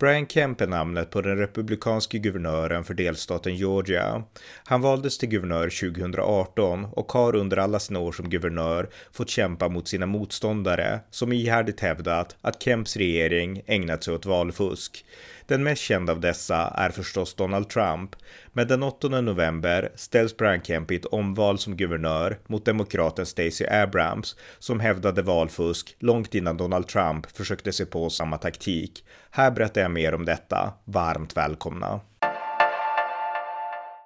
Brian Kemp är namnet på den republikanske guvernören för delstaten Georgia. Han valdes till guvernör 2018 och har under alla sina år som guvernör fått kämpa mot sina motståndare som ihärdigt hävdat att Kemps regering ägnat sig åt valfusk. Den mest kända av dessa är förstås Donald Trump, men den 8 november ställs Brian Kemp i ett omval som guvernör mot demokraten Stacey Abrams som hävdade valfusk långt innan Donald Trump försökte sig på samma taktik. Här berättar jag mer om detta. Varmt välkomna!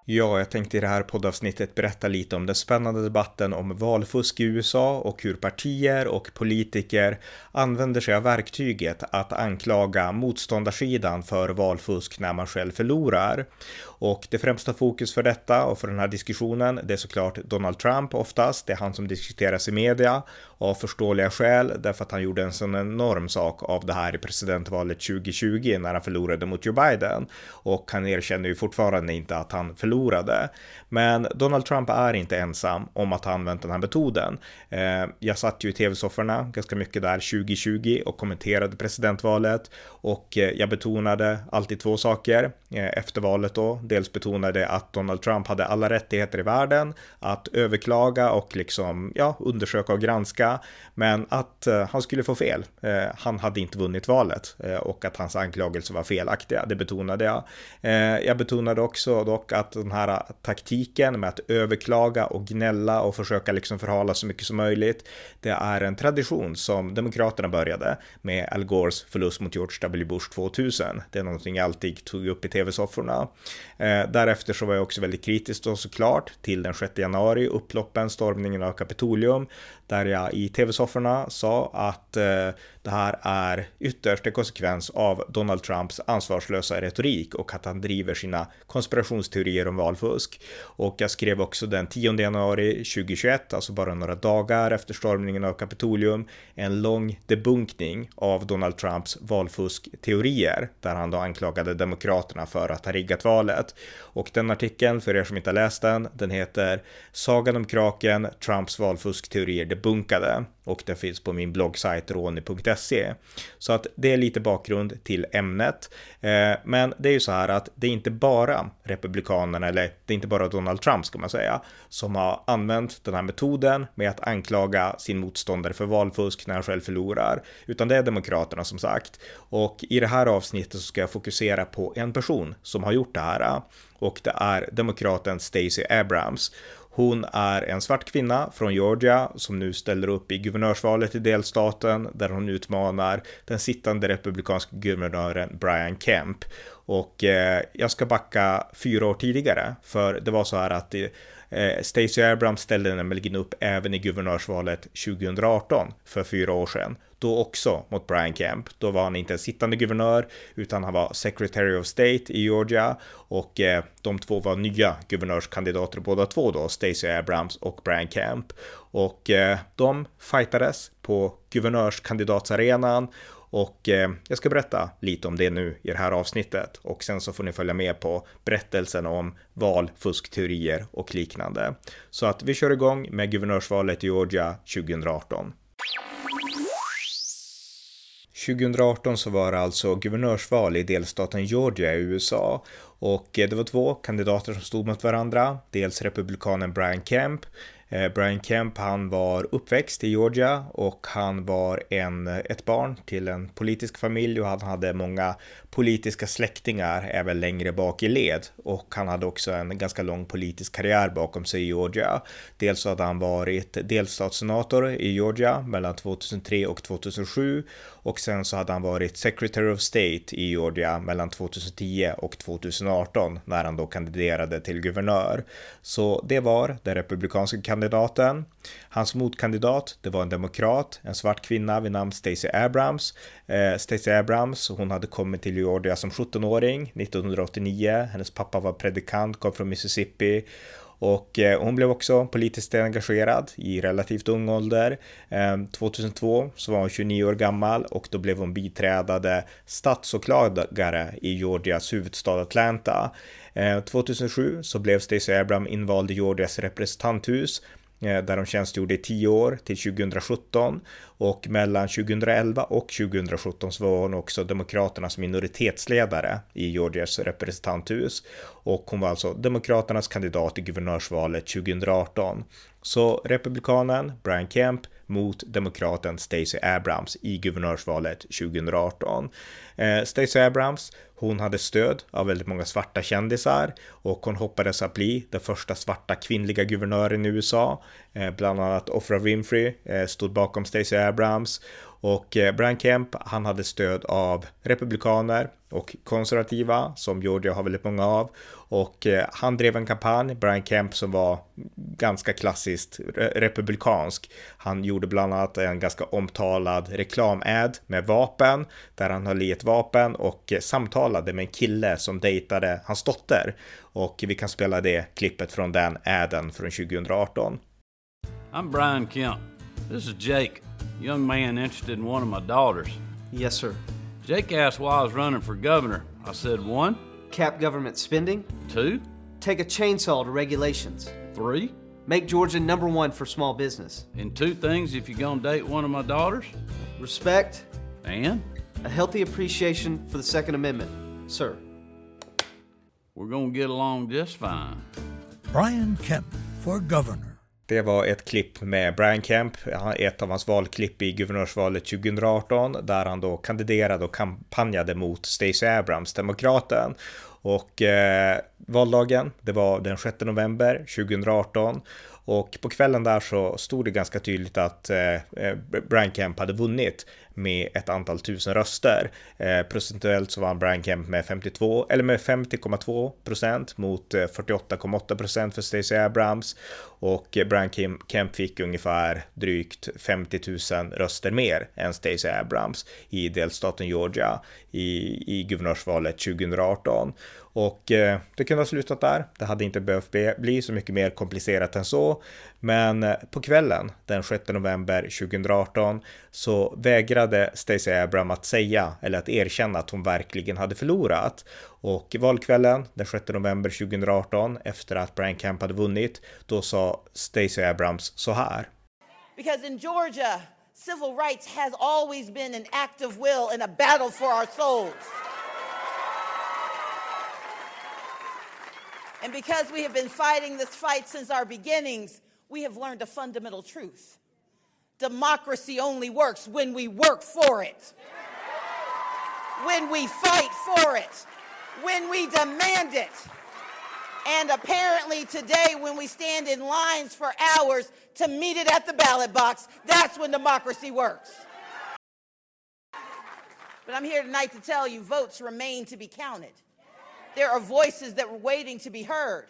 Ja, jag tänkte i det här poddavsnittet berätta lite om den spännande debatten om valfusk i USA och hur partier och politiker använder sig av verktyget att anklaga motståndarsidan för valfusk när man själv förlorar. Och det främsta fokus för detta och för den här diskussionen, det är såklart Donald Trump oftast. Det är han som diskuteras i media av förståeliga skäl därför att han gjorde en sån enorm sak av det här i presidentvalet 2020 när han förlorade mot Joe Biden. Och han erkänner ju fortfarande inte att han förlorade. Men Donald Trump är inte ensam om att ha använt den här metoden. Eh, jag satt ju i tv-sofforna ganska mycket där 2020 och kommenterade presidentvalet och eh, jag betonade alltid två saker eh, efter valet då. Dels betonade att Donald Trump hade alla rättigheter i världen att överklaga och liksom ja, undersöka och granska, men att eh, han skulle få fel. Eh, han hade inte vunnit valet eh, och att hans anklagelser var felaktiga. Det betonade jag. Jag betonade också dock att den här taktiken med att överklaga och gnälla och försöka liksom förhala så mycket som möjligt. Det är en tradition som Demokraterna började med Al Gores förlust mot George W. Bush 2000. Det är någonting jag alltid tog upp i tv-sofforna. Eh, därefter så var jag också väldigt kritisk då såklart till den 6 januari, upploppen, stormningen av Kapitolium, där jag i tv-sofforna sa att eh, det här är ytterst en konsekvens av Donald Trumps ansvarslösa retorik och att han driver sina konspirationsteorier om valfusk. Och jag skrev också den 10 januari 2021, alltså bara några dagar efter stormningen av Kapitolium, en lång debunkning av Donald Trumps valfuskteorier, där han då anklagade Demokraterna för att ha riggat valet. Och den artikeln, för er som inte har läst den, den heter Sagan om kraken, Trumps valfuskteorier nedbunkade och den finns på min bloggsajt roni.se. Så att det är lite bakgrund till ämnet. Eh, men det är ju så här att det är inte bara republikanerna, eller det är inte bara Donald Trump ska man säga, som har använt den här metoden med att anklaga sin motståndare för valfusk när han själv förlorar, utan det är demokraterna som sagt. Och i det här avsnittet så ska jag fokusera på en person som har gjort det här och det är demokraten Stacey Abrams. Hon är en svart kvinna från Georgia som nu ställer upp i guvernörsvalet i delstaten där hon utmanar den sittande republikanska guvernören Brian Kemp. Och eh, jag ska backa fyra år tidigare, för det var så här att eh, Stacey Abrams ställde nämligen upp även i guvernörsvalet 2018 för fyra år sedan då också mot Brian Kemp. Då var han inte en sittande guvernör utan han var Secretary of State i Georgia och eh, de två var nya guvernörskandidater båda två då, Stacey Abrams och Brian Kemp. Och eh, de fightades på guvernörskandidatsarenan och eh, jag ska berätta lite om det nu i det här avsnittet och sen så får ni följa med på berättelsen om valfuskteorier och liknande. Så att vi kör igång med guvernörsvalet i Georgia 2018. 2018 så var det alltså guvernörsval i delstaten Georgia i USA och eh, det var två kandidater som stod mot varandra. Dels republikanen Brian Kemp Eh, Brian Kemp, han var uppväxt i Georgia och han var en, ett barn till en politisk familj och han hade många politiska släktingar även längre bak i led och han hade också en ganska lång politisk karriär bakom sig i Georgia. Dels så hade han varit delstatssenator i Georgia mellan 2003 och 2007 och sen så hade han varit Secretary of State i Georgia mellan 2010 och 2018 när han då kandiderade till guvernör. Så det var den republikanska kandidaten. Hans motkandidat, det var en demokrat, en svart kvinna vid namn Stacey Abrams. Eh, Stacey Abrams, hon hade kommit till Georgia som 17-åring 1989. Hennes pappa var predikant, kom från Mississippi och eh, hon blev också politiskt engagerad i relativt ung ålder. Ehm, 2002 så var hon 29 år gammal och då blev hon biträdande statsåklagare i Georgias huvudstad Atlanta. Eh, 2007 så blev Stacey Abrams invald i Georgias representanthus eh, där de tjänstgjorde i 10 år till 2017 och mellan 2011 och 2017 så var hon också Demokraternas minoritetsledare i Georgias representanthus och hon var alltså Demokraternas kandidat i guvernörsvalet 2018. Så republikanen Brian Kemp mot demokraten Stacey Abrams i guvernörsvalet 2018. Eh, Stacey Abrams, hon hade stöd av väldigt många svarta kändisar och hon hoppades att bli den första svarta kvinnliga guvernören i USA. Eh, bland annat Oprah Winfrey eh, stod bakom Stacey Abrams och eh, Brian Kemp, han hade stöd av republikaner och konservativa som Georgia har väldigt många av och han drev en kampanj, Brian Kemp, som var ganska klassiskt republikansk. Han gjorde bland annat en ganska omtalad reklamad med vapen där han höll i ett vapen och samtal samtalade med en kille som dejtade hans dotter. Och vi kan spela det klippet från den aden från 2018. I'm Brian Kemp. This is Jake, young man interested in one of my daughters. Yes, sir. Jake asked why I was running for governor. I said, one, cap government spending. Two. Take a chainsaw to regulations. Three. Make Georgia number one for small business. And two things if you're gonna date one of my daughters. Respect. And? A healthy appreciation for the Second Amendment, sir. We're gonna get along just fine. Brian Kemp for governor. Det var ett klipp med Brian Kemp, ett av hans valklipp i guvernörsvalet 2018, där han då kandiderade och kampanjade mot Stacey Abrams, demokraten. Och eh, valdagen, det var den 6 november 2018 och på kvällen där så stod det ganska tydligt att eh, eh, Brian Kemp hade vunnit med ett antal tusen röster. Eh, procentuellt så vann Brian Kemp med 52 eller med 50,2 procent mot eh, 48,8 procent för Stacey Abrams och Brian Kemp fick ungefär drygt 50 000 röster mer än Stacey Abrams i delstaten Georgia i, i guvernörsvalet 2018. Och eh, det kunde ha slutat där. Det hade inte behövt bli så mycket mer komplicerat än så. Men eh, på kvällen den 6 november 2018 så vägrade Stacey Abram att säga eller att erkänna att hon verkligen hade förlorat. Och valkvällen den 6 november 2018 efter att Brian Kemp hade vunnit, då sa Stacey Abrams så här. Because in Georgia, civil rights has always been an act of will and a battle for our souls. And because we have been fighting this fight since our beginnings, we have learned a fundamental truth. Democracy only works when we work for it, when we fight for it, when we demand it. And apparently, today, when we stand in lines for hours to meet it at the ballot box, that's when democracy works. But I'm here tonight to tell you votes remain to be counted. There are voices that were waiting to be heard.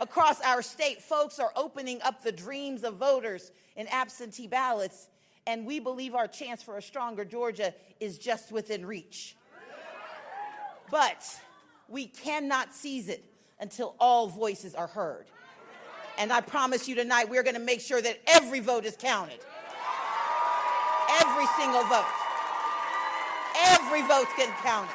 Across our state, folks are opening up the dreams of voters in absentee ballots, and we believe our chance for a stronger Georgia is just within reach. But we cannot seize it until all voices are heard. And I promise you tonight, we're going to make sure that every vote is counted. Every single vote. Every vote's getting counted.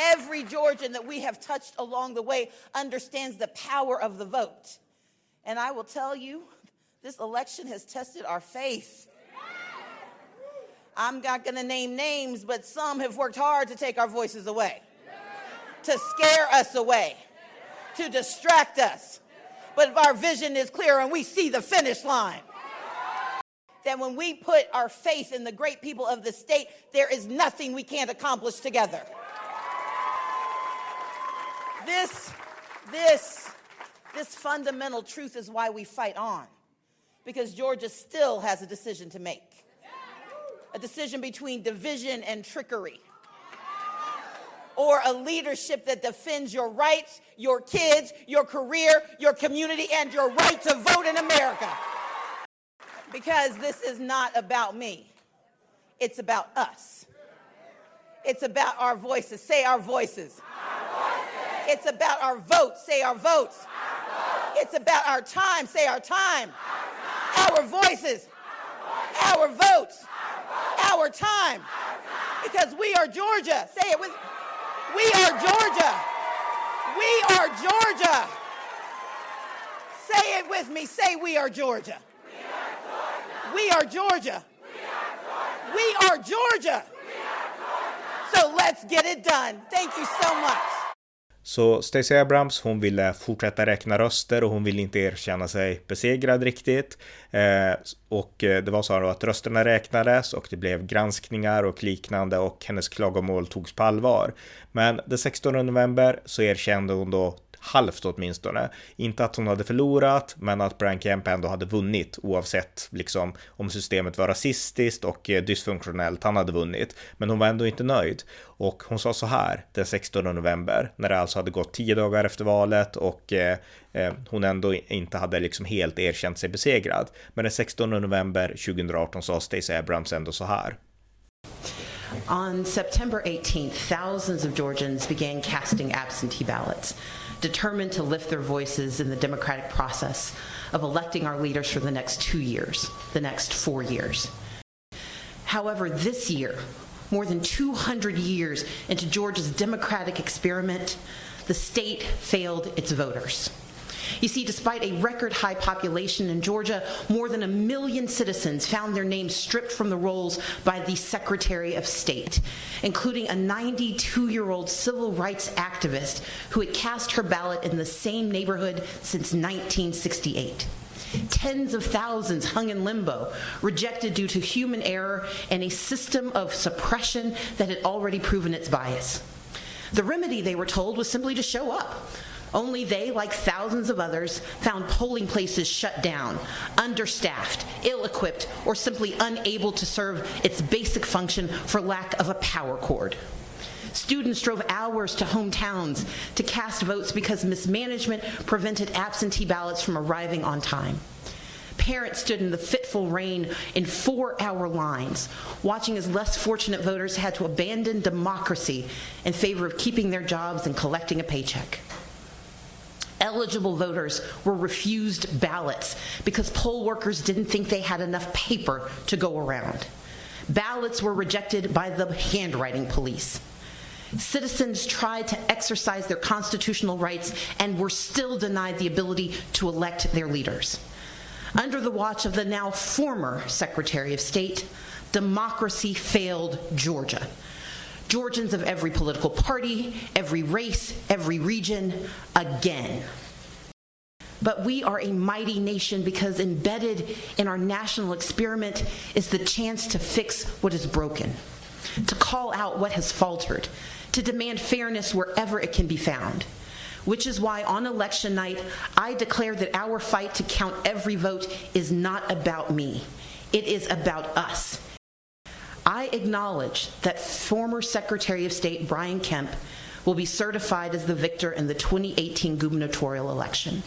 Every Georgian that we have touched along the way understands the power of the vote. And I will tell you, this election has tested our faith. I'm not going to name names, but some have worked hard to take our voices away, to scare us away, to distract us. But if our vision is clear and we see the finish line, then when we put our faith in the great people of the state, there is nothing we can't accomplish together. This, this, this fundamental truth is why we fight on. Because Georgia still has a decision to make a decision between division and trickery. Or a leadership that defends your rights, your kids, your career, your community, and your right to vote in America. Because this is not about me, it's about us. It's about our voices. Say our voices. It's about our votes. Say our votes. It's about our time. Say our time. Our voices. Our votes. Our time. Because we are Georgia. Say it with We are Georgia. We are Georgia. Say it with me. Say we are Georgia. We are Georgia. We are Georgia. So let's get it done. Thank you so much. Så Stacey Abrams, hon ville fortsätta räkna röster och hon ville inte erkänna sig besegrad riktigt. Eh, och eh, det var så att rösterna räknades och det blev granskningar och liknande och hennes klagomål togs på allvar. Men den 16 november så erkände hon då halvt åtminstone. Inte att hon hade förlorat, men att Brian Kemp ändå hade vunnit oavsett liksom om systemet var rasistiskt och eh, dysfunktionellt. Han hade vunnit, men hon var ändå inte nöjd och hon sa så här den 16 november när det alltså hade gått tio dagar efter valet och eh, eh hon ändå inte hade liksom helt erkänt sig besegrad. Men den 16 november 2018 sa Stacey Abrams ändå så här. On September 18th, thousands of Georgians began casting absentee ballots. Determined to lift their voices in the democratic process of electing our leaders for the next two years, the next four years. However, this year, more than 200 years into Georgia's democratic experiment, the state failed its voters. You see, despite a record high population in Georgia, more than a million citizens found their names stripped from the rolls by the Secretary of State, including a 92 year old civil rights activist who had cast her ballot in the same neighborhood since 1968. Tens of thousands hung in limbo, rejected due to human error and a system of suppression that had already proven its bias. The remedy, they were told, was simply to show up only they, like thousands of others, found polling places shut down, understaffed, ill equipped, or simply unable to serve its basic function for lack of a power cord. Students drove hours to hometowns to cast votes because mismanagement prevented absentee ballots from arriving on time. Parents stood in the fitful rain in four hour lines, watching as less fortunate voters had to abandon democracy in favor of keeping their jobs and collecting a paycheck eligible voters were refused ballots because poll workers didn't think they had enough paper to go around. Ballots were rejected by the handwriting police. Citizens tried to exercise their constitutional rights and were still denied the ability to elect their leaders. Under the watch of the now former Secretary of State, democracy failed Georgia. Georgians of every political party, every race, every region, again. But we are a mighty nation because embedded in our national experiment is the chance to fix what is broken, to call out what has faltered, to demand fairness wherever it can be found. Which is why on election night, I declare that our fight to count every vote is not about me. It is about us. I acknowledge that former Secretary of State Brian Kemp will be certified as the victor in the 2018 gubernatorial election.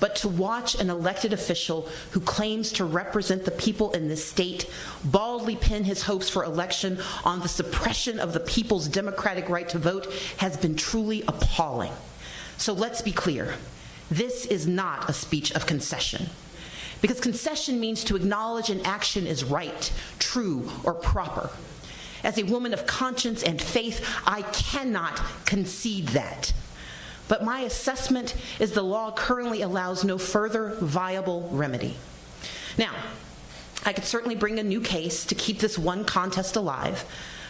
But to watch an elected official who claims to represent the people in this state baldly pin his hopes for election on the suppression of the people's democratic right to vote has been truly appalling. So let's be clear this is not a speech of concession. Because concession means to acknowledge an action is right, true, or proper. As a woman of conscience and faith, I cannot concede that. But my assessment is the law currently allows no further viable remedy. Now, I could certainly bring a new case to keep this one contest alive,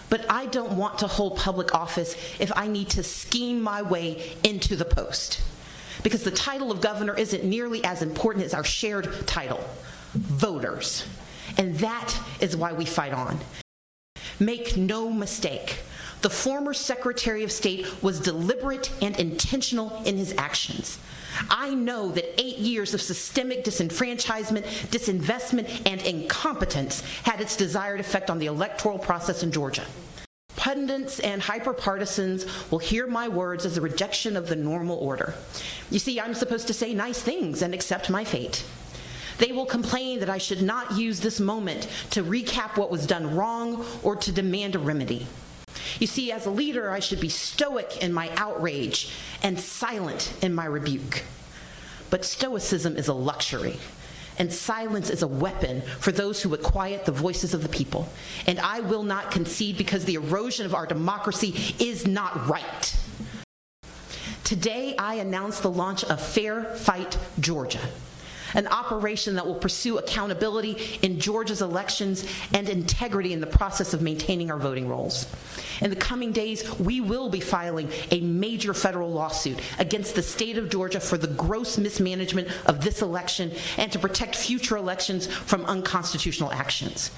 but I don't want to hold public office if I need to scheme my way into the post because the title of governor isn't nearly as important as our shared title voters. And that is why we fight on. Make no mistake, the former Secretary of State was deliberate and intentional in his actions. I know that eight years of systemic disenfranchisement, disinvestment, and incompetence had its desired effect on the electoral process in Georgia. Pundits and hyperpartisans will hear my words as a rejection of the normal order. You see, I'm supposed to say nice things and accept my fate. They will complain that I should not use this moment to recap what was done wrong or to demand a remedy. You see, as a leader, I should be stoic in my outrage and silent in my rebuke. But stoicism is a luxury. And silence is a weapon for those who would quiet the voices of the people. And I will not concede because the erosion of our democracy is not right. Today, I announce the launch of Fair Fight Georgia, an operation that will pursue accountability in Georgia's elections and integrity in the process of maintaining our voting rolls. In the coming days, we will be filing a major federal lawsuit against the state of Georgia for the gross mismanagement of this election and to protect future elections from unconstitutional actions.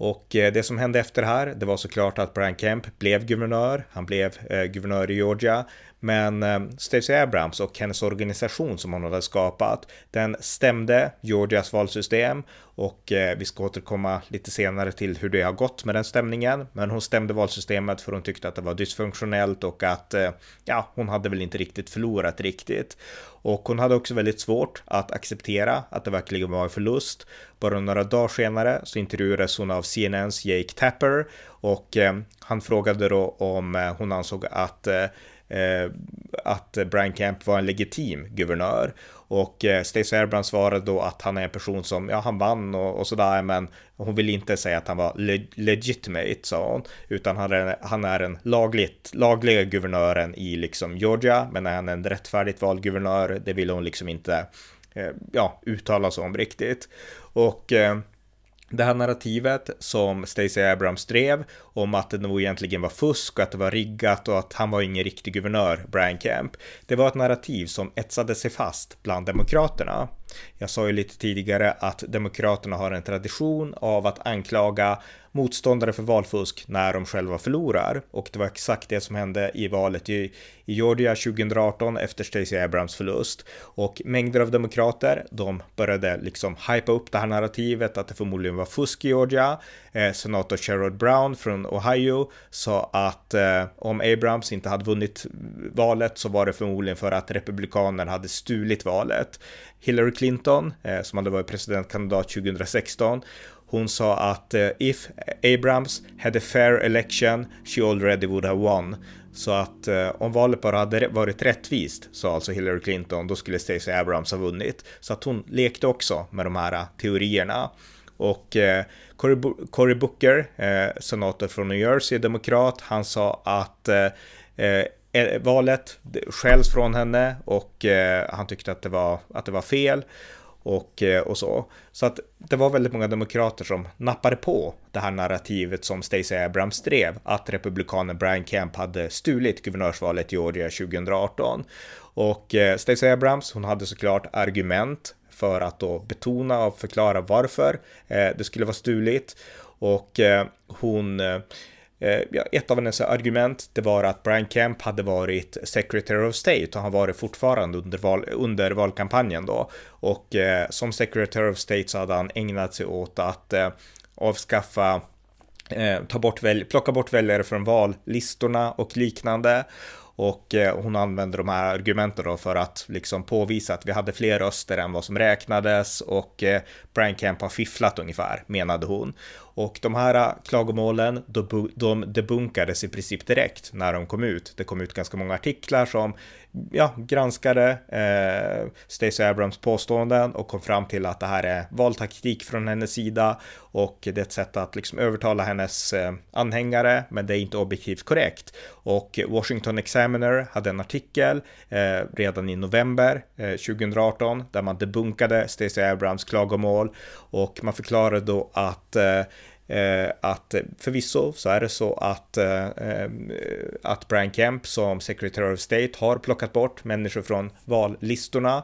Och eh, det som hände efter här, det var såklart att Brian Kemp blev guvernör. Han blev eh, guvernör i Georgia. Men eh, Stacey Abrams och hennes organisation som hon hade skapat, den stämde Georgias valsystem och eh, vi ska återkomma lite senare till hur det har gått med den stämningen. Men hon stämde valsystemet för hon tyckte att det var dysfunktionellt och att eh, ja, hon hade väl inte riktigt förlorat riktigt. Och hon hade också väldigt svårt att acceptera att det verkligen var en förlust. Bara några dagar senare så intervjuades hon av CNNs Jake Tapper och eh, han frågade då om eh, hon ansåg att eh, Eh, att Brian Kemp var en legitim guvernör. Och eh, Stacey Abrams svarade då att han är en person som, ja han vann och, och sådär, men hon vill inte säga att han var le legitimate, sa hon, utan han är, han är en lagligt, lagliga guvernören i liksom Georgia, men är han en rättfärdigt vald guvernör, det vill hon liksom inte, eh, ja, uttala sig om riktigt. Och eh, det här narrativet som Stacey Abrams drev om att det nog egentligen var fusk och att det var riggat och att han var ingen riktig guvernör, Brian Kemp. Det var ett narrativ som etsade sig fast bland demokraterna. Jag sa ju lite tidigare att demokraterna har en tradition av att anklaga motståndare för valfusk när de själva förlorar. Och det var exakt det som hände i valet i, i Georgia 2018 efter Stacey Abrams förlust. Och mängder av demokrater, de började liksom hypa upp det här narrativet att det förmodligen var fusk i Georgia. Eh, senator Sherrod Brown från Ohio sa att eh, om Abrams inte hade vunnit valet så var det förmodligen för att republikanerna hade stulit valet. Hillary Clinton, eh, som hade varit presidentkandidat 2016, hon sa att eh, if Abrams had a fair election, she already would have won. Så att eh, om valet bara hade varit rättvist, sa alltså Hillary Clinton, då skulle Stacey Abrams ha vunnit. Så att hon lekte också med de här eh, teorierna. Och eh, Cory, Cory Booker, eh, senator från New Jersey, demokrat, han sa att eh, eh Eh, valet skälls från henne och eh, han tyckte att det var, att det var fel och, eh, och så. Så att det var väldigt många demokrater som nappade på det här narrativet som Stacey Abrams drev, att republikanen Brian Kemp hade stulit guvernörsvalet i Georgia 2018. Och Stacey Abrams, hon hade såklart argument för att då betona och förklara varför det skulle vara stulit. Och hon Eh, Eh, ja, ett av hennes argument det var att Brian Kemp hade varit Secretary of State och han var det fortfarande under, val, under valkampanjen då. Och eh, som Secretary of State så hade han ägnat sig åt att eh, avskaffa eh, ta bort väl, plocka bort väljare från vallistorna och liknande. Och eh, hon använde de här argumenten då för att liksom påvisa att vi hade fler röster än vad som räknades och eh, Brian Kemp har fifflat ungefär, menade hon. Och de här äh, klagomålen, de debunkades i princip direkt när de kom ut. Det kom ut ganska många artiklar som ja, granskade eh, Stacey Abrams påståenden och kom fram till att det här är valtaktik från hennes sida och det är ett sätt att liksom övertala hennes eh, anhängare, men det är inte objektivt korrekt. Och Washington Examiner hade en artikel eh, redan i november 2018 där man debunkade Stacey Abrams klagomål och man förklarade då att Eh, Eh, att eh, förvisso så är det så att, eh, eh, att Brian Kemp som Secretary of State har plockat bort människor från vallistorna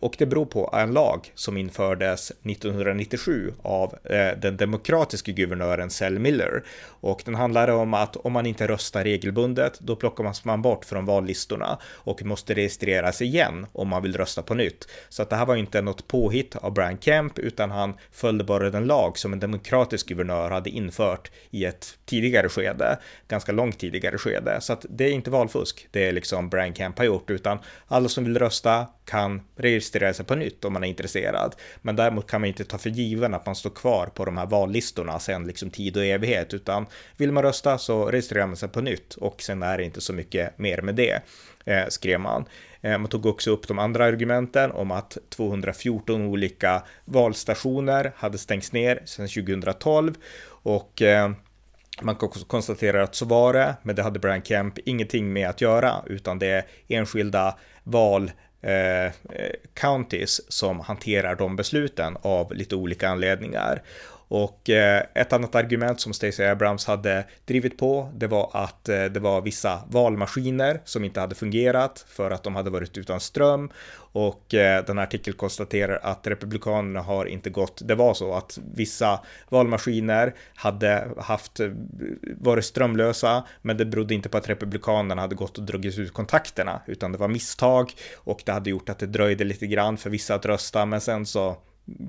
och det beror på en lag som infördes 1997 av den demokratiska guvernören Sel Miller och den handlade om att om man inte röstar regelbundet då plockar man bort från vallistorna och måste registreras igen om man vill rösta på nytt. Så att det här var inte något påhitt av Brian Kemp utan han följde bara den lag som en demokratisk guvernör hade infört i ett tidigare skede, ganska långt tidigare skede. Så att det är inte valfusk, det är liksom Brian Kemp har gjort, utan alla som vill rösta kan registrera sig på nytt om man är intresserad. Men däremot kan man inte ta för given att man står kvar på de här vallistorna sen liksom tid och evighet, utan vill man rösta så registrerar man sig på nytt och sen är det inte så mycket mer med det, eh, skrev man. Eh, man tog också upp de andra argumenten om att 214 olika valstationer hade stängts ner sedan 2012 och eh, man kan också konstatera att så var det, men det hade Brian Kemp ingenting med att göra, utan det är enskilda val eh, eh counties som hanterar de besluten av lite olika anledningar. Och eh, ett annat argument som Stacey Abrams hade drivit på, det var att eh, det var vissa valmaskiner som inte hade fungerat för att de hade varit utan ström. Och eh, den här artikeln konstaterar att Republikanerna har inte gått, det var så att vissa valmaskiner hade haft, varit strömlösa, men det berodde inte på att Republikanerna hade gått och dragit ut kontakterna, utan det var misstag och det hade gjort att det dröjde lite grann för vissa att rösta, men sen så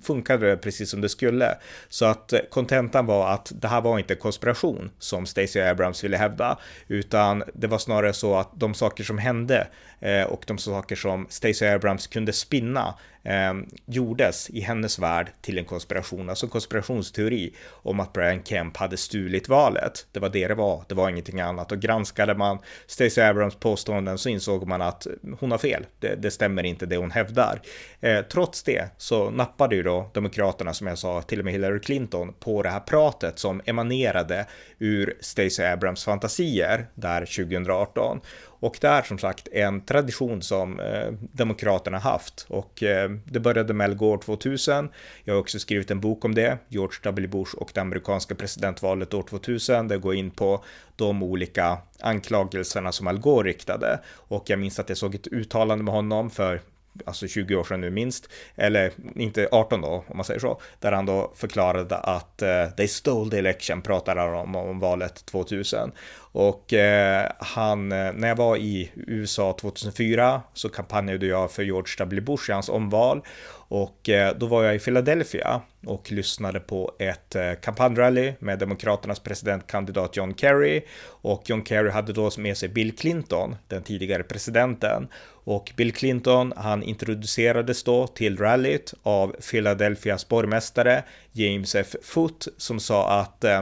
funkade det precis som det skulle. Så att eh, kontentan var att det här var inte konspiration som Stacey Abrams ville hävda, utan det var snarare så att de saker som hände eh, och de saker som Stacey Abrams kunde spinna eh, gjordes i hennes värld till en konspiration, alltså en konspirationsteori om att Brian Kemp hade stulit valet. Det var det det var, det var ingenting annat. Och granskade man Stacey Abrams påståenden så insåg man att mm, hon har fel. Det, det stämmer inte det hon hävdar. Eh, trots det så nappade ju då Demokraterna, som jag sa, till och med Hillary Clinton på det här pratet som emanerade ur Stacey Abrams fantasier där 2018. Och det är som sagt en tradition som eh, Demokraterna haft och eh, det började med Al Gore 2000. Jag har också skrivit en bok om det, George W. Bush och det amerikanska presidentvalet år 2000. Det går in på de olika anklagelserna som Al Gore riktade och jag minns att jag såg ett uttalande med honom för alltså 20 år sedan nu minst, eller inte 18 då om man säger så, där han då förklarade att uh, they stole the election, pratade han om, om valet 2000. Och eh, han, eh, när jag var i USA 2004 så kampanjade jag för George W. Bush i hans omval och eh, då var jag i Philadelphia och lyssnade på ett eh, kampanjrally med Demokraternas presidentkandidat John Kerry och John Kerry hade då med sig Bill Clinton, den tidigare presidenten. Och Bill Clinton, han introducerades då till rallyt av Philadelphias borgmästare James F. Foote som sa att eh,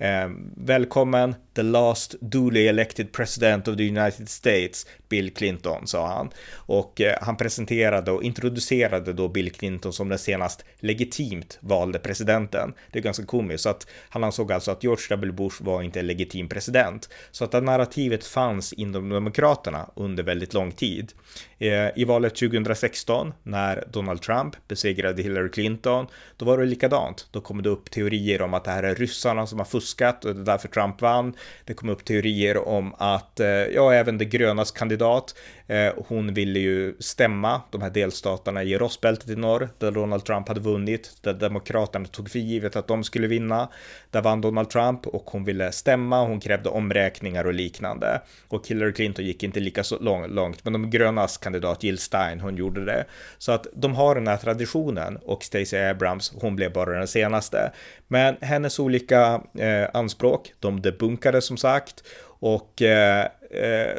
eh, välkommen the last duly elected president of the United States, Bill Clinton, sa han. Och eh, han presenterade och introducerade då Bill Clinton som den senast legitimt valde presidenten. Det är ganska komiskt, så att han ansåg alltså att George W. Bush var inte en legitim president. Så att det narrativet fanns inom Demokraterna under väldigt lång tid. Eh, I valet 2016, när Donald Trump besegrade Hillary Clinton, då var det likadant. Då kom det upp teorier om att det här är ryssarna som har fuskat och det är därför Trump vann. Det kom upp teorier om att, eh, ja, även det grönas kandidat Eh, hon ville ju stämma de här delstaterna i Rossbältet i norr, där Donald Trump hade vunnit, där Demokraterna tog för givet att de skulle vinna. Där vann Donald Trump och hon ville stämma, hon krävde omräkningar och liknande. Och Hillary Clinton gick inte lika så långt, men de grönas kandidat Jill Stein, hon gjorde det. Så att de har den här traditionen och Stacey Abrams, hon blev bara den senaste. Men hennes olika eh, anspråk, de debunkade som sagt och eh, eh,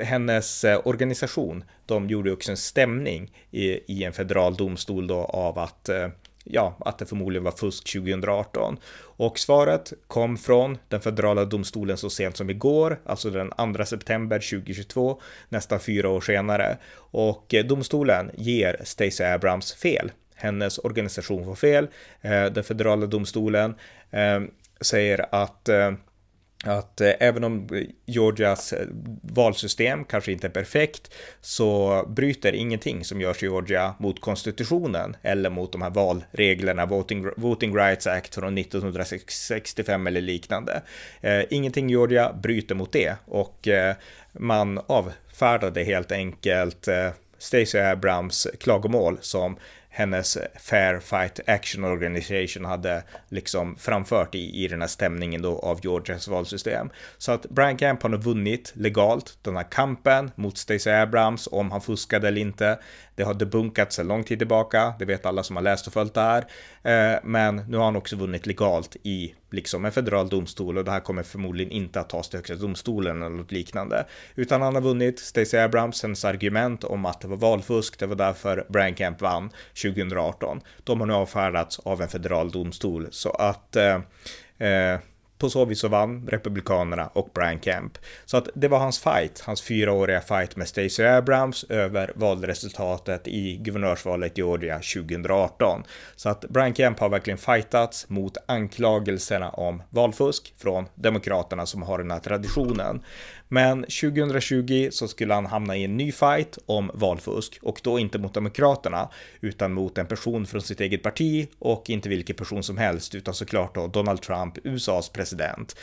hennes eh, organisation, de gjorde också en stämning i, i en federal domstol då av att eh, ja, att det förmodligen var fusk 2018. Och svaret kom från den federala domstolen så sent som igår, alltså den 2 september 2022, nästan fyra år senare. Och eh, domstolen ger Stacey Abrams fel. Hennes organisation får fel. Eh, den federala domstolen eh, säger att att eh, även om Georgias eh, valsystem kanske inte är perfekt så bryter ingenting som görs i Georgia mot konstitutionen eller mot de här valreglerna, Voting, Voting Rights Act från 1965 eller liknande. Eh, ingenting i Georgia bryter mot det och eh, man avfärdade helt enkelt eh, Stacey Abrams klagomål som hennes Fair Fight Action Organization hade liksom framfört i, i den här stämningen då av Georgias valsystem. Så att Brian Camp har nu vunnit legalt den här kampen mot Stacey Abrams om han fuskade eller inte. Det har debunkats en lång tid tillbaka, det vet alla som har läst och följt det här. Eh, men nu har han också vunnit legalt i liksom en federal domstol och det här kommer förmodligen inte att tas till högsta domstolen eller något liknande. Utan han har vunnit Stacey Abramsens argument om att det var valfusk, det var därför Brian Kemp vann 2018. De har nu avfärdats av en federal domstol så att eh, eh, på så vis så vann Republikanerna och Brian Kemp. Så att det var hans fight, hans fyraåriga fight med Stacey Abrams över valresultatet i guvernörsvalet i Georgia 2018. Så att Brian Kemp har verkligen fightats mot anklagelserna om valfusk från Demokraterna som har den här traditionen. Men 2020 så skulle han hamna i en ny fight om valfusk och då inte mot Demokraterna utan mot en person från sitt eget parti och inte vilken person som helst utan såklart då Donald Trump, USAs president.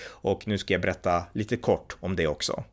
Och nu ska jag berätta lite kort om det också.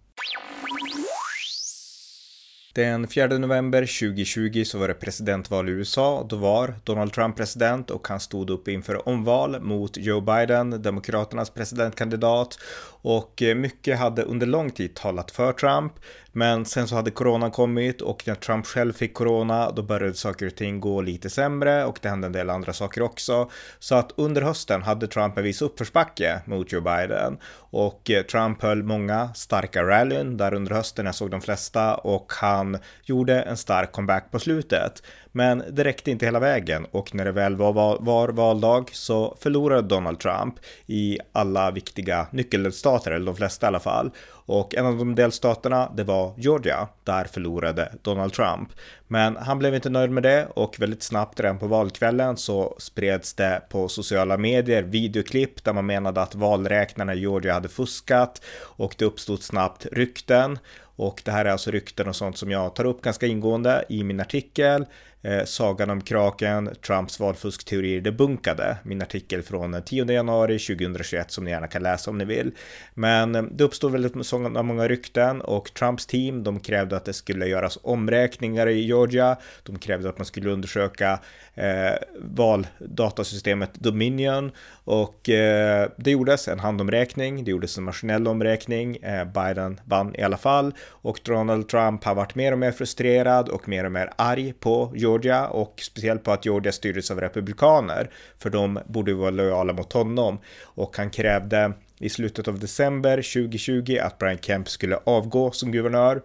Den 4 november 2020 så var det presidentval i USA. Då var Donald Trump president och han stod upp inför omval mot Joe Biden, Demokraternas presidentkandidat. Och eh, mycket hade under lång tid talat för Trump. Men sen så hade corona kommit och när Trump själv fick corona då började saker och ting gå lite sämre och det hände en del andra saker också. Så att under hösten hade Trump en viss uppförsbacke mot Joe Biden och eh, Trump höll många starka rallyn där under hösten. Jag såg de flesta och han gjorde en stark comeback på slutet. Men det räckte inte hela vägen och när det väl var, val var valdag så förlorade Donald Trump i alla viktiga nyckelstater, eller de flesta i alla fall. Och en av de delstaterna, det var Georgia. Där förlorade Donald Trump. Men han blev inte nöjd med det och väldigt snabbt redan på valkvällen så spreds det på sociala medier videoklipp där man menade att valräknarna i Georgia hade fuskat och det uppstod snabbt rykten. Och det här är alltså rykten och sånt som jag tar upp ganska ingående i min artikel eh, Sagan om kraken, Trumps valfuskteorier debunkade. Min artikel från 10 januari 2021 som ni gärna kan läsa om ni vill. Men eh, det uppstod väldigt många rykten och Trumps team de krävde att det skulle göras omräkningar i Georgia. De krävde att man skulle undersöka eh, valdatasystemet Dominion och eh, det gjordes en handomräkning, det gjordes en maskinell omräkning. Eh, Biden vann i alla fall och Donald Trump har varit mer och mer frustrerad och mer och mer arg på Georgia och speciellt på att Georgia styrdes av republikaner för de borde vara lojala mot honom. Och han krävde i slutet av december 2020 att Brian Kemp skulle avgå som guvernör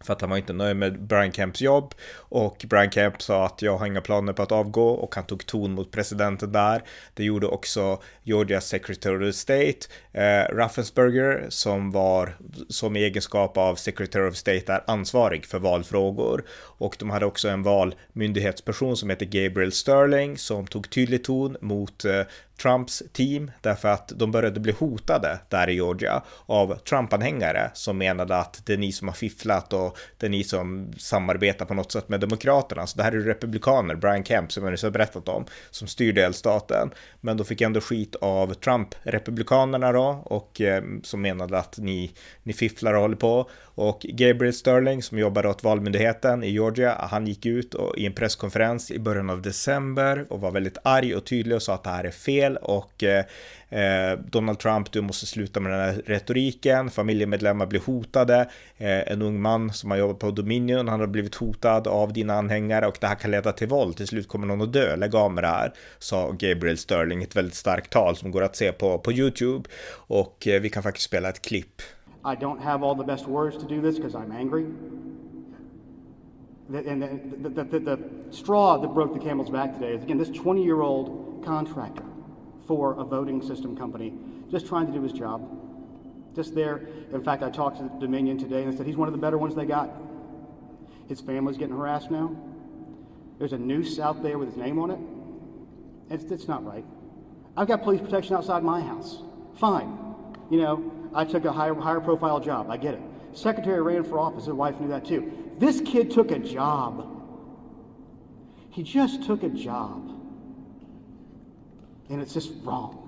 för att han var inte nöjd med Brian Kemps jobb. Och Brian Kemp sa att jag har inga planer på att avgå. Och han tog ton mot presidenten där. Det gjorde också Georgias Secretary of State, eh, Raffensperger, som var som i egenskap av Secretary of State är ansvarig för valfrågor och de hade också en valmyndighetsperson som heter Gabriel Sterling som tog tydlig ton mot eh, Trumps team därför att de började bli hotade där i Georgia av Trump-anhängare som menade att det är ni som har fifflat och det är ni som samarbetar på något sätt med Demokraterna. Så det här är republikaner, Brian Kemp som jag nyss har berättat om, som styr delstaten. Men då fick jag ändå skit av Trump-republikanerna då och eh, som menade att ni, ni fifflar och håller på. Och Gabriel Sterling som jobbar åt valmyndigheten i Georgia, han gick ut och, i en presskonferens i början av december och var väldigt arg och tydlig och sa att det här är fel och eh, eh Donald Trump, du måste sluta med den här retoriken, familjemedlemmar blir hotade, eh, en ung man som har jobbat på Dominion, han har blivit hotad av dina anhängare och det här kan leda till våld, till slut kommer någon att dö, lägg av med det här, sa Gabriel Sterling, ett väldigt starkt tal som går att se på, på YouTube. Och eh, vi kan faktiskt spela ett klipp. I don't have all the best words to do this because I'm angry. And the, the, the, the, straw that broke the camel's back today is again this 20 year old contractor for a voting system company just trying to do his job. Just there. In fact, I talked to Dominion today and said he's one of the better ones they got. His family's getting harassed now. There's a noose out there with his name on it. It's, it's not right. I've got police protection outside my house. Fine. You know, I took a higher, higher profile job. I get it. Secretary ran for office. His wife knew that too. This kid took a job. He just took a job. And it's just wrong.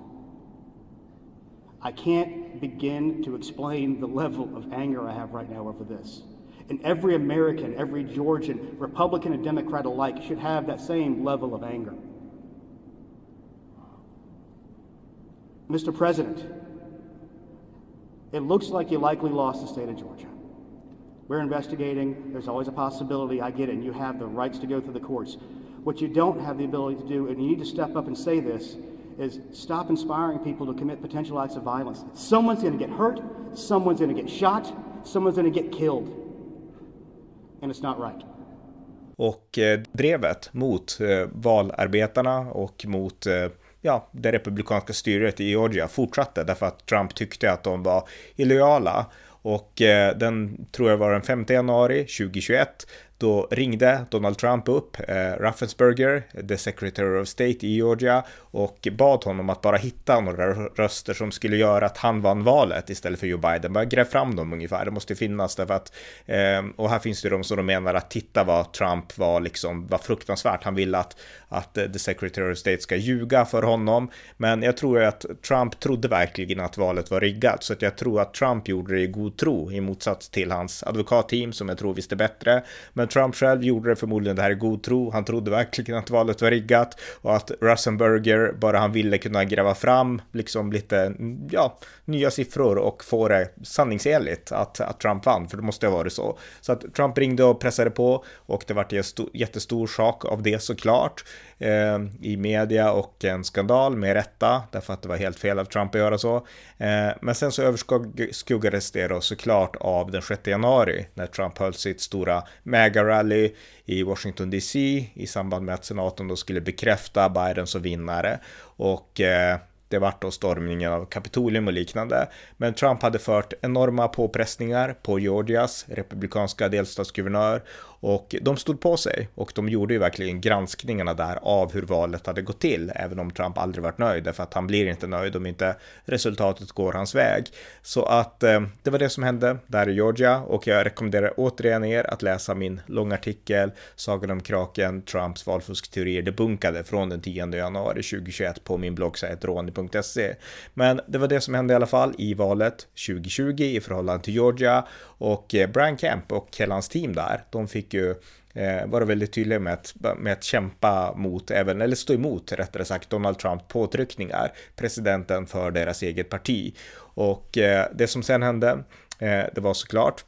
I can't begin to explain the level of anger I have right now over this. And every American, every Georgian, Republican and Democrat alike, should have that same level of anger. Mr. President, it looks like you likely lost the state of Georgia. We're investigating. There's always a possibility. I get it. And you have the rights to go through the courts. What you don't have the ability to do, and you need to step up and say this, is stop inspiring people to commit potential acts of violence. Someone's going to get hurt. Someone's going to get shot. Someone's going to get killed. And it's not right. Och eh, drevet mot eh, valarbetarna och mot eh, ja, det republikanska styret i Georgia fortsatte därför att Trump tyckte att de var illojala. Och eh, den tror jag var den 5 januari 2021 då ringde Donald Trump upp eh, Raffensperger, the Secretary of State i Georgia, och bad honom att bara hitta några röster som skulle göra att han vann valet istället för Joe Biden. Bara gräv fram dem ungefär, det måste finnas därför att, eh, och här finns det de som de menar att titta vad Trump var liksom, var fruktansvärt. Han ville att, att eh, the Secretary of State ska ljuga för honom, men jag tror att Trump trodde verkligen att valet var riggat, så att jag tror att Trump gjorde det i god tro i motsats till hans advokatteam som jag tror visste bättre. Men Trump själv gjorde det förmodligen det här i god tro. Han trodde verkligen att valet var riggat och att Russenberger bara han ville kunna gräva fram liksom lite, ja, nya siffror och få det sanningsenligt att, att Trump vann, för det måste ha varit så. Så att Trump ringde och pressade på och det vart en jättestor sak av det såklart eh, i media och en skandal med rätta därför att det var helt fel av Trump att göra så. Eh, men sen så överskuggades det då såklart av den 6 januari när Trump höll sitt stora mega-rally i Washington DC i samband med att senaten då skulle bekräfta Biden som vinnare och eh, det vart då stormningen av Kapitolium och liknande. Men Trump hade fört enorma påpressningar på Georgias republikanska delstatsguvernör och de stod på sig och de gjorde ju verkligen granskningarna där av hur valet hade gått till, även om Trump aldrig varit nöjd, därför att han blir inte nöjd om inte resultatet går hans väg. Så att eh, det var det som hände där i Georgia och jag rekommenderar återigen er att läsa min långa artikel Sagan om kraken, Trumps valfuskteorier debunkade från den 10 januari 2021 på min bloggsajt roni.se. Men det var det som hände i alla fall i valet 2020 i förhållande till Georgia och eh, Brian Kemp och hela hans team där, de fick fick ju eh, vara väldigt tydliga med att, med att kämpa mot, även, eller stå emot rättare sagt, Donald Trumps påtryckningar, presidenten för deras eget parti. Och eh, det som sen hände, eh, det var såklart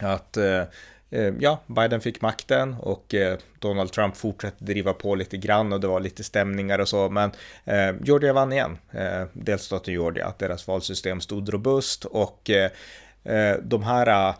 att eh, eh ja, Biden fick makten och eh, Donald Trump fortsatte driva på lite grann och det var lite stämningar och så, men eh, Georgia vann igen, delstaten Georgia, deras valsystem stod robust och de här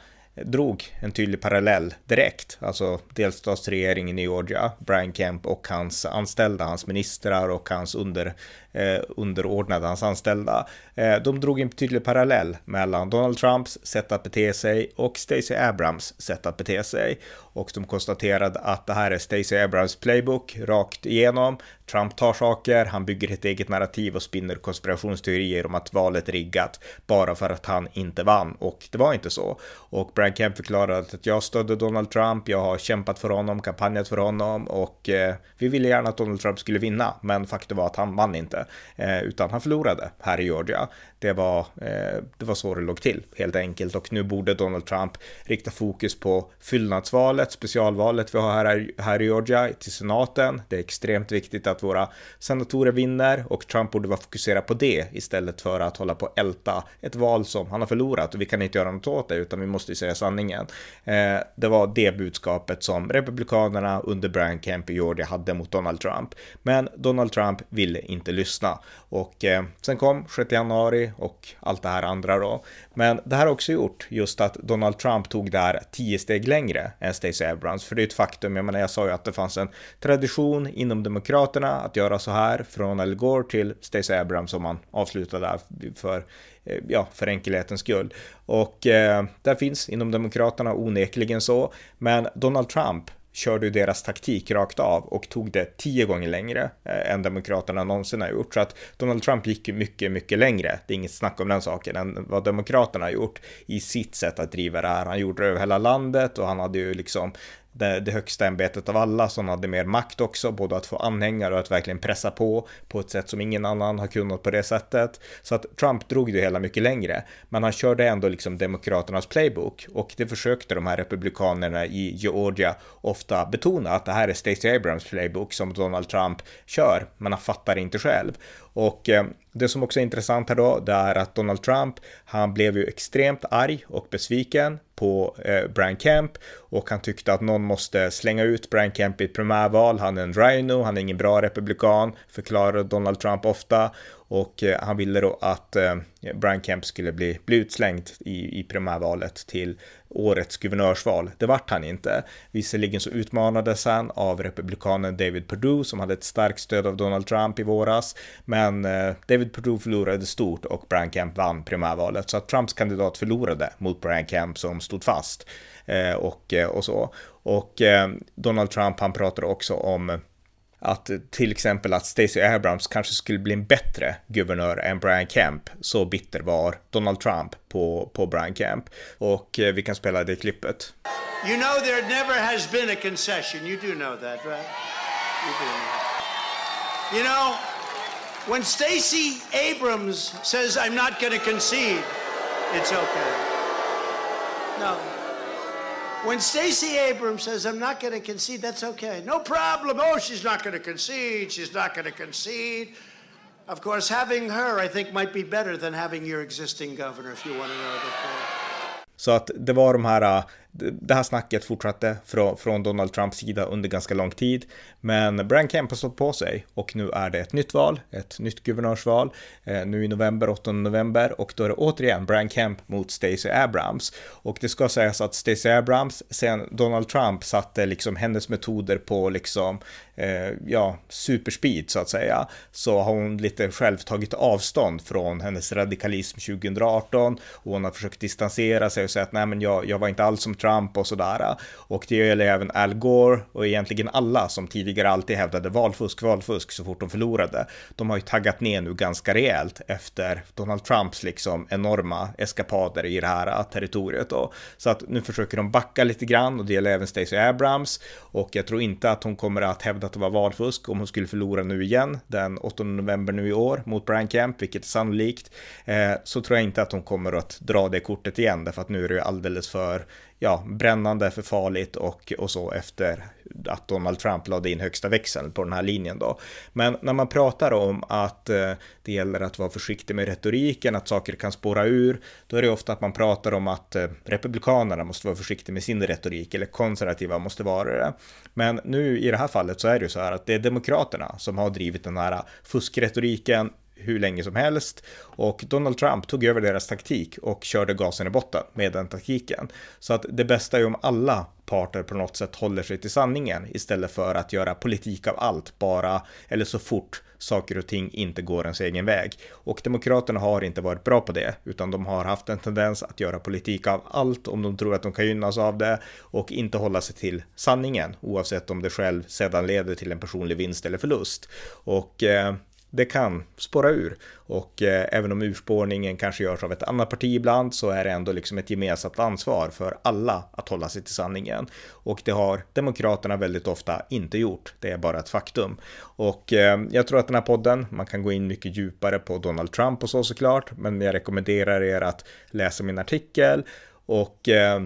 drog en tydlig parallell direkt, alltså delstatsregeringen i Georgia, Brian Kemp och hans anställda, hans ministrar och hans under, eh, underordnade, hans anställda. Eh, de drog en tydlig parallell mellan Donald Trumps sätt att bete sig och Stacey Abrams sätt att bete sig. Och de konstaterade att det här är Stacey Abrams playbook rakt igenom. Trump tar saker, han bygger ett eget narrativ och spinner konspirationsteorier om att valet riggat bara för att han inte vann. Och det var inte så. Och Brian Kemp förklarade att jag stödde Donald Trump, jag har kämpat för honom, kampanjat för honom och eh, vi ville gärna att Donald Trump skulle vinna. Men faktum var att han vann inte, eh, utan han förlorade här i Georgia. Det var, eh, det var så det låg till helt enkelt och nu borde Donald Trump rikta fokus på fyllnadsvalet, specialvalet vi har här, här i Georgia till senaten. Det är extremt viktigt att våra senatorer vinner och Trump borde vara fokuserad på det istället för att hålla på och älta ett val som han har förlorat och vi kan inte göra något åt det utan vi måste ju säga sanningen. Eh, det var det budskapet som republikanerna under Brian Kemp i Georgia hade mot Donald Trump. Men Donald Trump ville inte lyssna och eh, sen kom 6 januari och allt det här andra då. Men det här har också gjort just att Donald Trump tog det här tio steg längre än Stacey Abrams. För det är ett faktum, jag menar jag sa ju att det fanns en tradition inom Demokraterna att göra så här från Al Gore till Stacey Abrams om man avslutade där för eh, ja, för enkelhetens skull. Och eh, där finns inom Demokraterna onekligen så, men Donald Trump körde ju deras taktik rakt av och tog det tio gånger längre eh, än Demokraterna någonsin har gjort. Så att Donald Trump gick ju mycket, mycket längre. Det är inget snack om den saken än vad Demokraterna har gjort i sitt sätt att driva det här. Han gjorde det över hela landet och han hade ju liksom det, det högsta ämbetet av alla som hade mer makt också, både att få anhängare och att verkligen pressa på på ett sätt som ingen annan har kunnat på det sättet. Så att Trump drog det hela mycket längre, men han körde ändå liksom demokraternas playbook och det försökte de här republikanerna i Georgia ofta betona att det här är Stacey Abrams playbook som Donald Trump kör, men han fattar inte själv. Och eh, det som också är intressant här då, det är att Donald Trump, han blev ju extremt arg och besviken på eh, Brian Kemp och han tyckte att någon måste slänga ut Brian Kemp i ett primärval. Han är en rhino, han är ingen bra republikan, förklarade Donald Trump ofta och eh, han ville då att eh, Brian Kemp skulle bli, bli utslängd i, i primärvalet till årets guvernörsval. Det vart han inte. Visserligen så utmanades han av republikanen David Perdue som hade ett starkt stöd av Donald Trump i våras, men eh, David Perdue förlorade stort och Brian Kemp vann primärvalet så att Trumps kandidat förlorade mot Brian Kemp som stod fast och, och så. Och Donald Trump han pratade också om att till exempel att Stacey Abrams kanske skulle bli en bättre guvernör än Brian Kemp. Så bitter var Donald Trump på, på Brian Kemp. Och eh, vi kan spela det klippet. You know there never has been a concession. You do know that, right? You do know. You know, when Stacey Abrams says I'm not going to concede, it's okay. No. When Stacey Abrams says, I'm not going to concede, that's okay. No problem. Oh, she's not going to concede. She's not going to concede. Of course, having her, I think, might be better than having your existing governor, if you want to know the Så att det var de här äh, det här snacket fortsatte från, från Donald Trumps sida under ganska lång tid. Men Brian Kemp har stått på sig och nu är det ett nytt val, ett nytt guvernörsval, eh, nu i november, 8 november och då är det återigen Brian Kemp mot Stacey Abrams. Och det ska sägas att Stacey Abrams, sen Donald Trump satte liksom hennes metoder på liksom, eh, ja, superspeed så att säga, så har hon lite själv tagit avstånd från hennes radikalism 2018 och hon har försökt distansera sig och säga att nej men jag, jag var inte alls som Trump och sådär. Och det gäller även Al Gore och egentligen alla som tidigare alltid hävdade valfusk, valfusk så fort de förlorade. De har ju taggat ner nu ganska rejält efter Donald Trumps liksom enorma eskapader i det här territoriet då. Så att nu försöker de backa lite grann och det gäller även Stacey Abrams och jag tror inte att hon kommer att hävda att det var valfusk om hon skulle förlora nu igen den 8 november nu i år mot Brian Kemp, vilket är sannolikt. Eh, så tror jag inte att hon kommer att dra det kortet igen därför att nu är det ju alldeles för ja, brännande för farligt och, och så efter att Donald Trump lade in högsta växeln på den här linjen då. Men när man pratar om att eh, det gäller att vara försiktig med retoriken, att saker kan spåra ur, då är det ofta att man pratar om att eh, republikanerna måste vara försiktiga med sin retorik eller konservativa måste vara det. Men nu i det här fallet så är det ju så här att det är demokraterna som har drivit den här fuskretoriken hur länge som helst och Donald Trump tog över deras taktik och körde gasen i botten med den taktiken. Så att det bästa är om alla parter på något sätt håller sig till sanningen istället för att göra politik av allt bara eller så fort saker och ting inte går ens egen väg. Och Demokraterna har inte varit bra på det, utan de har haft en tendens att göra politik av allt om de tror att de kan gynnas av det och inte hålla sig till sanningen, oavsett om det själv sedan leder till en personlig vinst eller förlust. Och eh, det kan spåra ur. Och eh, även om urspårningen kanske görs av ett annat parti ibland så är det ändå liksom ett gemensamt ansvar för alla att hålla sig till sanningen. Och det har Demokraterna väldigt ofta inte gjort. Det är bara ett faktum. Och eh, jag tror att den här podden, man kan gå in mycket djupare på Donald Trump och så såklart, men jag rekommenderar er att läsa min artikel och eh,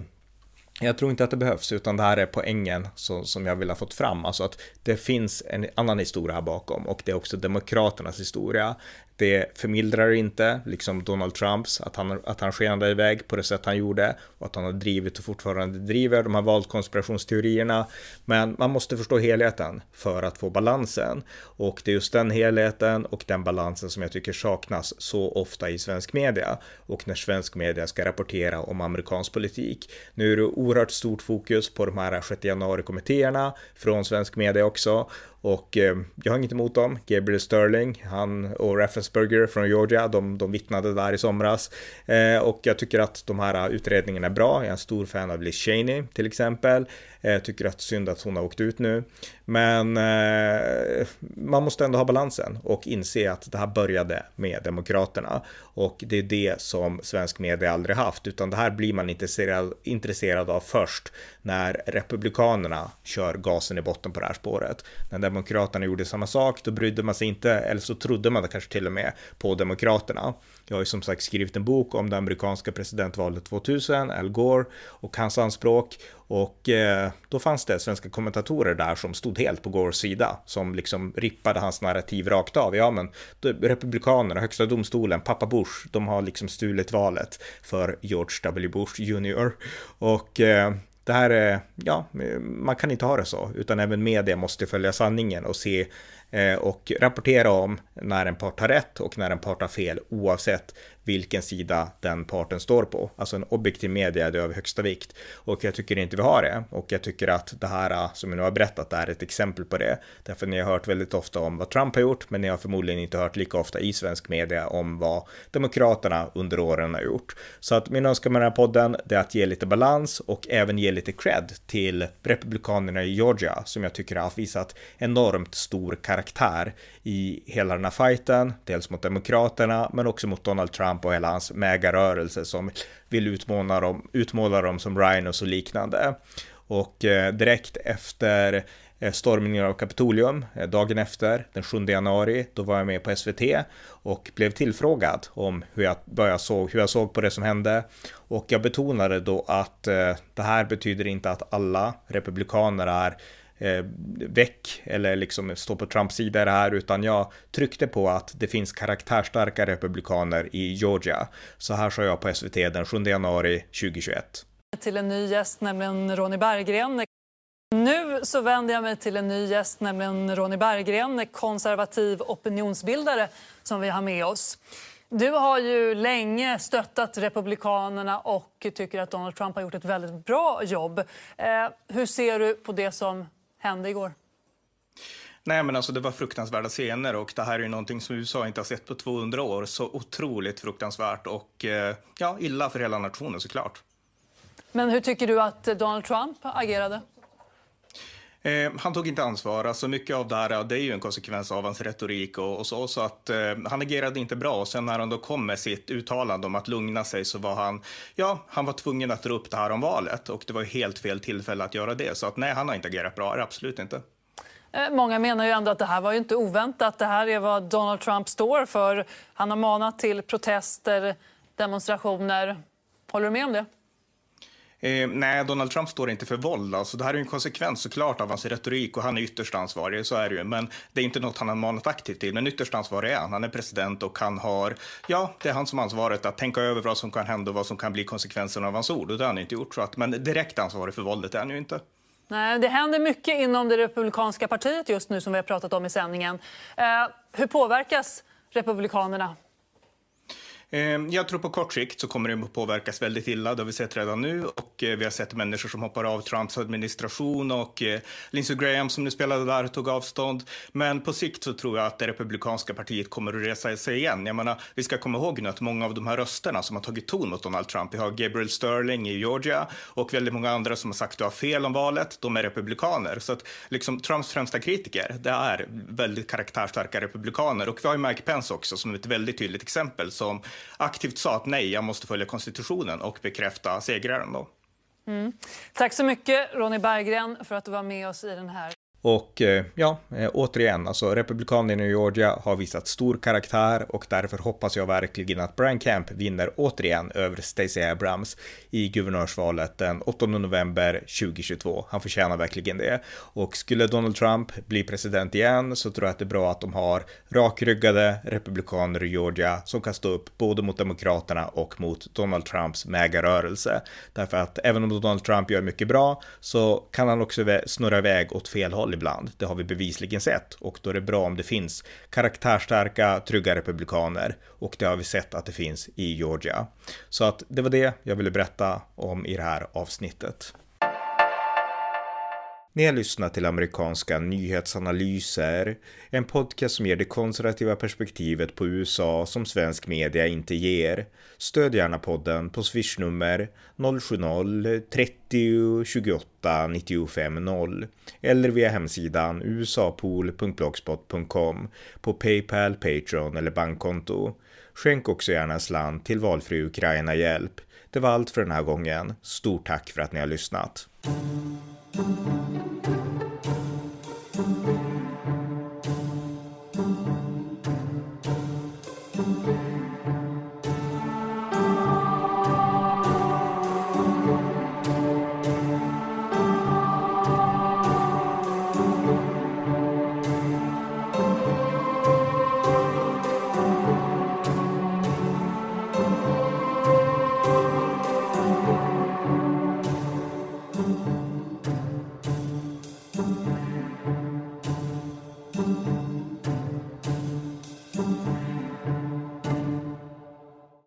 jag tror inte att det behövs, utan det här är poängen som, som jag vill ha fått fram. Alltså att det finns en annan historia här bakom och det är också Demokraternas historia. Det förmildrar inte, liksom Donald Trumps, att han, att han skenade iväg på det sätt han gjorde och att han har drivit och fortfarande driver de här valkonspirationsteorierna. Men man måste förstå helheten för att få balansen. Och det är just den helheten och den balansen som jag tycker saknas så ofta i svensk media och när svensk media ska rapportera om amerikansk politik. Nu är det oerhört stort fokus på de här 6 januari-kommittéerna från svensk media också och eh, jag har inget emot dem. Gabriel Sterling, han och Raffensperger från Georgia, de, de vittnade där i somras. Eh, och jag tycker att de här utredningarna är bra. Jag är en stor fan av Liz Cheney till exempel. Eh, tycker att synd att hon har åkt ut nu. Men eh, man måste ändå ha balansen och inse att det här började med Demokraterna. Och det är det som svensk media aldrig haft, utan det här blir man intresserad, intresserad av först när Republikanerna kör gasen i botten på det här spåret. När Demokraterna gjorde samma sak, då brydde man sig inte, eller så trodde man kanske till och med på Demokraterna. Jag har ju som sagt skrivit en bok om det amerikanska presidentvalet 2000, Al Gore och hans anspråk. Och eh, då fanns det svenska kommentatorer där som stod helt på Gores sida, som liksom rippade hans narrativ rakt av. Ja, men Republikanerna, högsta domstolen, pappa Bush, de har liksom stulit valet för George W. Bush Jr. Och eh, det här är, ja, man kan inte ha det så, utan även media måste följa sanningen och se eh, och rapportera om när en part har rätt och när en part har fel oavsett vilken sida den parten står på. Alltså en objektiv media är det av högsta vikt. Och jag tycker inte vi har det. Och jag tycker att det här äh, som jag nu har berättat är ett exempel på det. Därför ni har hört väldigt ofta om vad Trump har gjort, men ni har förmodligen inte hört lika ofta i svensk media om vad Demokraterna under åren har gjort. Så att min önskan med den här podden är att ge lite balans och även ge lite cred till Republikanerna i Georgia som jag tycker har visat enormt stor karaktär i hela den här fighten, dels mot Demokraterna men också mot Donald Trump och hela hans megarörelse som vill utmåla dem, utmåla dem som rhinos och liknande. Och eh, direkt efter eh, stormningen av Kapitolium, eh, dagen efter, den 7 januari, då var jag med på SVT och blev tillfrågad om hur jag, jag såg, hur jag såg på det som hände. Och jag betonade då att det här betyder inte att alla republikaner är eh, väck eller liksom stå på Trumps sida i det här, utan jag tryckte på att det finns karaktärstarka republikaner i Georgia. Så här sa jag på SVT den 7 januari 2021. Till en ny gäst, nämligen Ronny Berggren. Nu så vänder jag mig till en ny gäst, nämligen Ronny Berggren, konservativ opinionsbildare som vi har med oss. Du har ju länge stöttat Republikanerna och tycker att Donald Trump har gjort ett väldigt bra jobb. Eh, hur ser du på det som hände igår? Nej, men alltså det var fruktansvärda scener och det här är ju någonting som USA inte har sett på 200 år. Så otroligt fruktansvärt och eh, ja, illa för hela nationen såklart. Men hur tycker du att Donald Trump agerade? Eh, han tog inte ansvar. Alltså mycket av det här det är ju en konsekvens av hans retorik och, och så. Så att eh, han agerade inte bra. Och sen när han då kom med sitt uttalande om att lugna sig så var han, ja, han var tvungen att dra upp det här om valet. Och det var helt fel tillfälle att göra det. Så att nej, han har inte agerat bra, absolut inte. Eh, många menar ju ändå att det här var ju inte oväntat. Det här är vad Donald Trump står för. Han har manat till protester, demonstrationer. Håller du med om det? Eh, nej, Donald Trump står inte för våld. Alltså, det här är en konsekvens såklart av hans retorik och han är ytterst ansvarig, så är det ju. Men det är inte något han har manat aktivt till. Men ytterst ansvarig är han. Han är president och han har, ja, det är han som har ansvaret att tänka över vad som kan hända och vad som kan bli konsekvenserna av hans ord. Och det har han inte gjort. Så att, men direkt ansvarig för våldet är han ju inte. Nej, det händer mycket inom det republikanska partiet just nu som vi har pratat om i sändningen. Eh, hur påverkas republikanerna Ehm, jag tror på kort sikt så kommer det påverkas väldigt illa. Det har vi sett redan nu och eh, vi har sett människor som hoppar av Trumps administration och eh, Lindsey Graham som nu spelade där tog avstånd. Men på sikt så tror jag att det republikanska partiet kommer att resa sig igen. Jag menar, vi ska komma ihåg nu att många av de här rösterna som har tagit ton mot Donald Trump, vi har Gabriel Sterling i Georgia och väldigt många andra som har sagt att du har fel om valet, de är republikaner. Så att liksom Trumps främsta kritiker, det är väldigt karaktärstarka republikaner och vi har ju Mike Pence också som är ett väldigt tydligt exempel som aktivt sa att nej, jag måste följa konstitutionen och bekräfta segraren. Då. Mm. Tack så mycket Ronny Berggren för att du var med oss i den här och eh, ja, eh, återigen, alltså Republikanerna i Georgia har visat stor karaktär och därför hoppas jag verkligen att Brian Kemp vinner återigen över Stacey Abrams i guvernörsvalet den 8 november 2022. Han förtjänar verkligen det. Och skulle Donald Trump bli president igen så tror jag att det är bra att de har rakryggade republikaner i Georgia som kan stå upp både mot demokraterna och mot Donald Trumps megarörelse. Därför att även om Donald Trump gör mycket bra så kan han också snurra iväg åt fel håll ibland. Det har vi bevisligen sett och då är det bra om det finns karaktärstarka, trygga republikaner och det har vi sett att det finns i Georgia. Så att det var det jag ville berätta om i det här avsnittet. Ni har lyssnat till amerikanska nyhetsanalyser, en podcast som ger det konservativa perspektivet på USA som svensk media inte ger. Stöd gärna podden på swishnummer 070-30 28 95 0 eller via hemsidan usapool.blogspot.com på Paypal, Patreon eller bankkonto. Skänk också gärna en slant till valfri Ukraina-hjälp. Det var allt för den här gången. Stort tack för att ni har lyssnat. Thank you.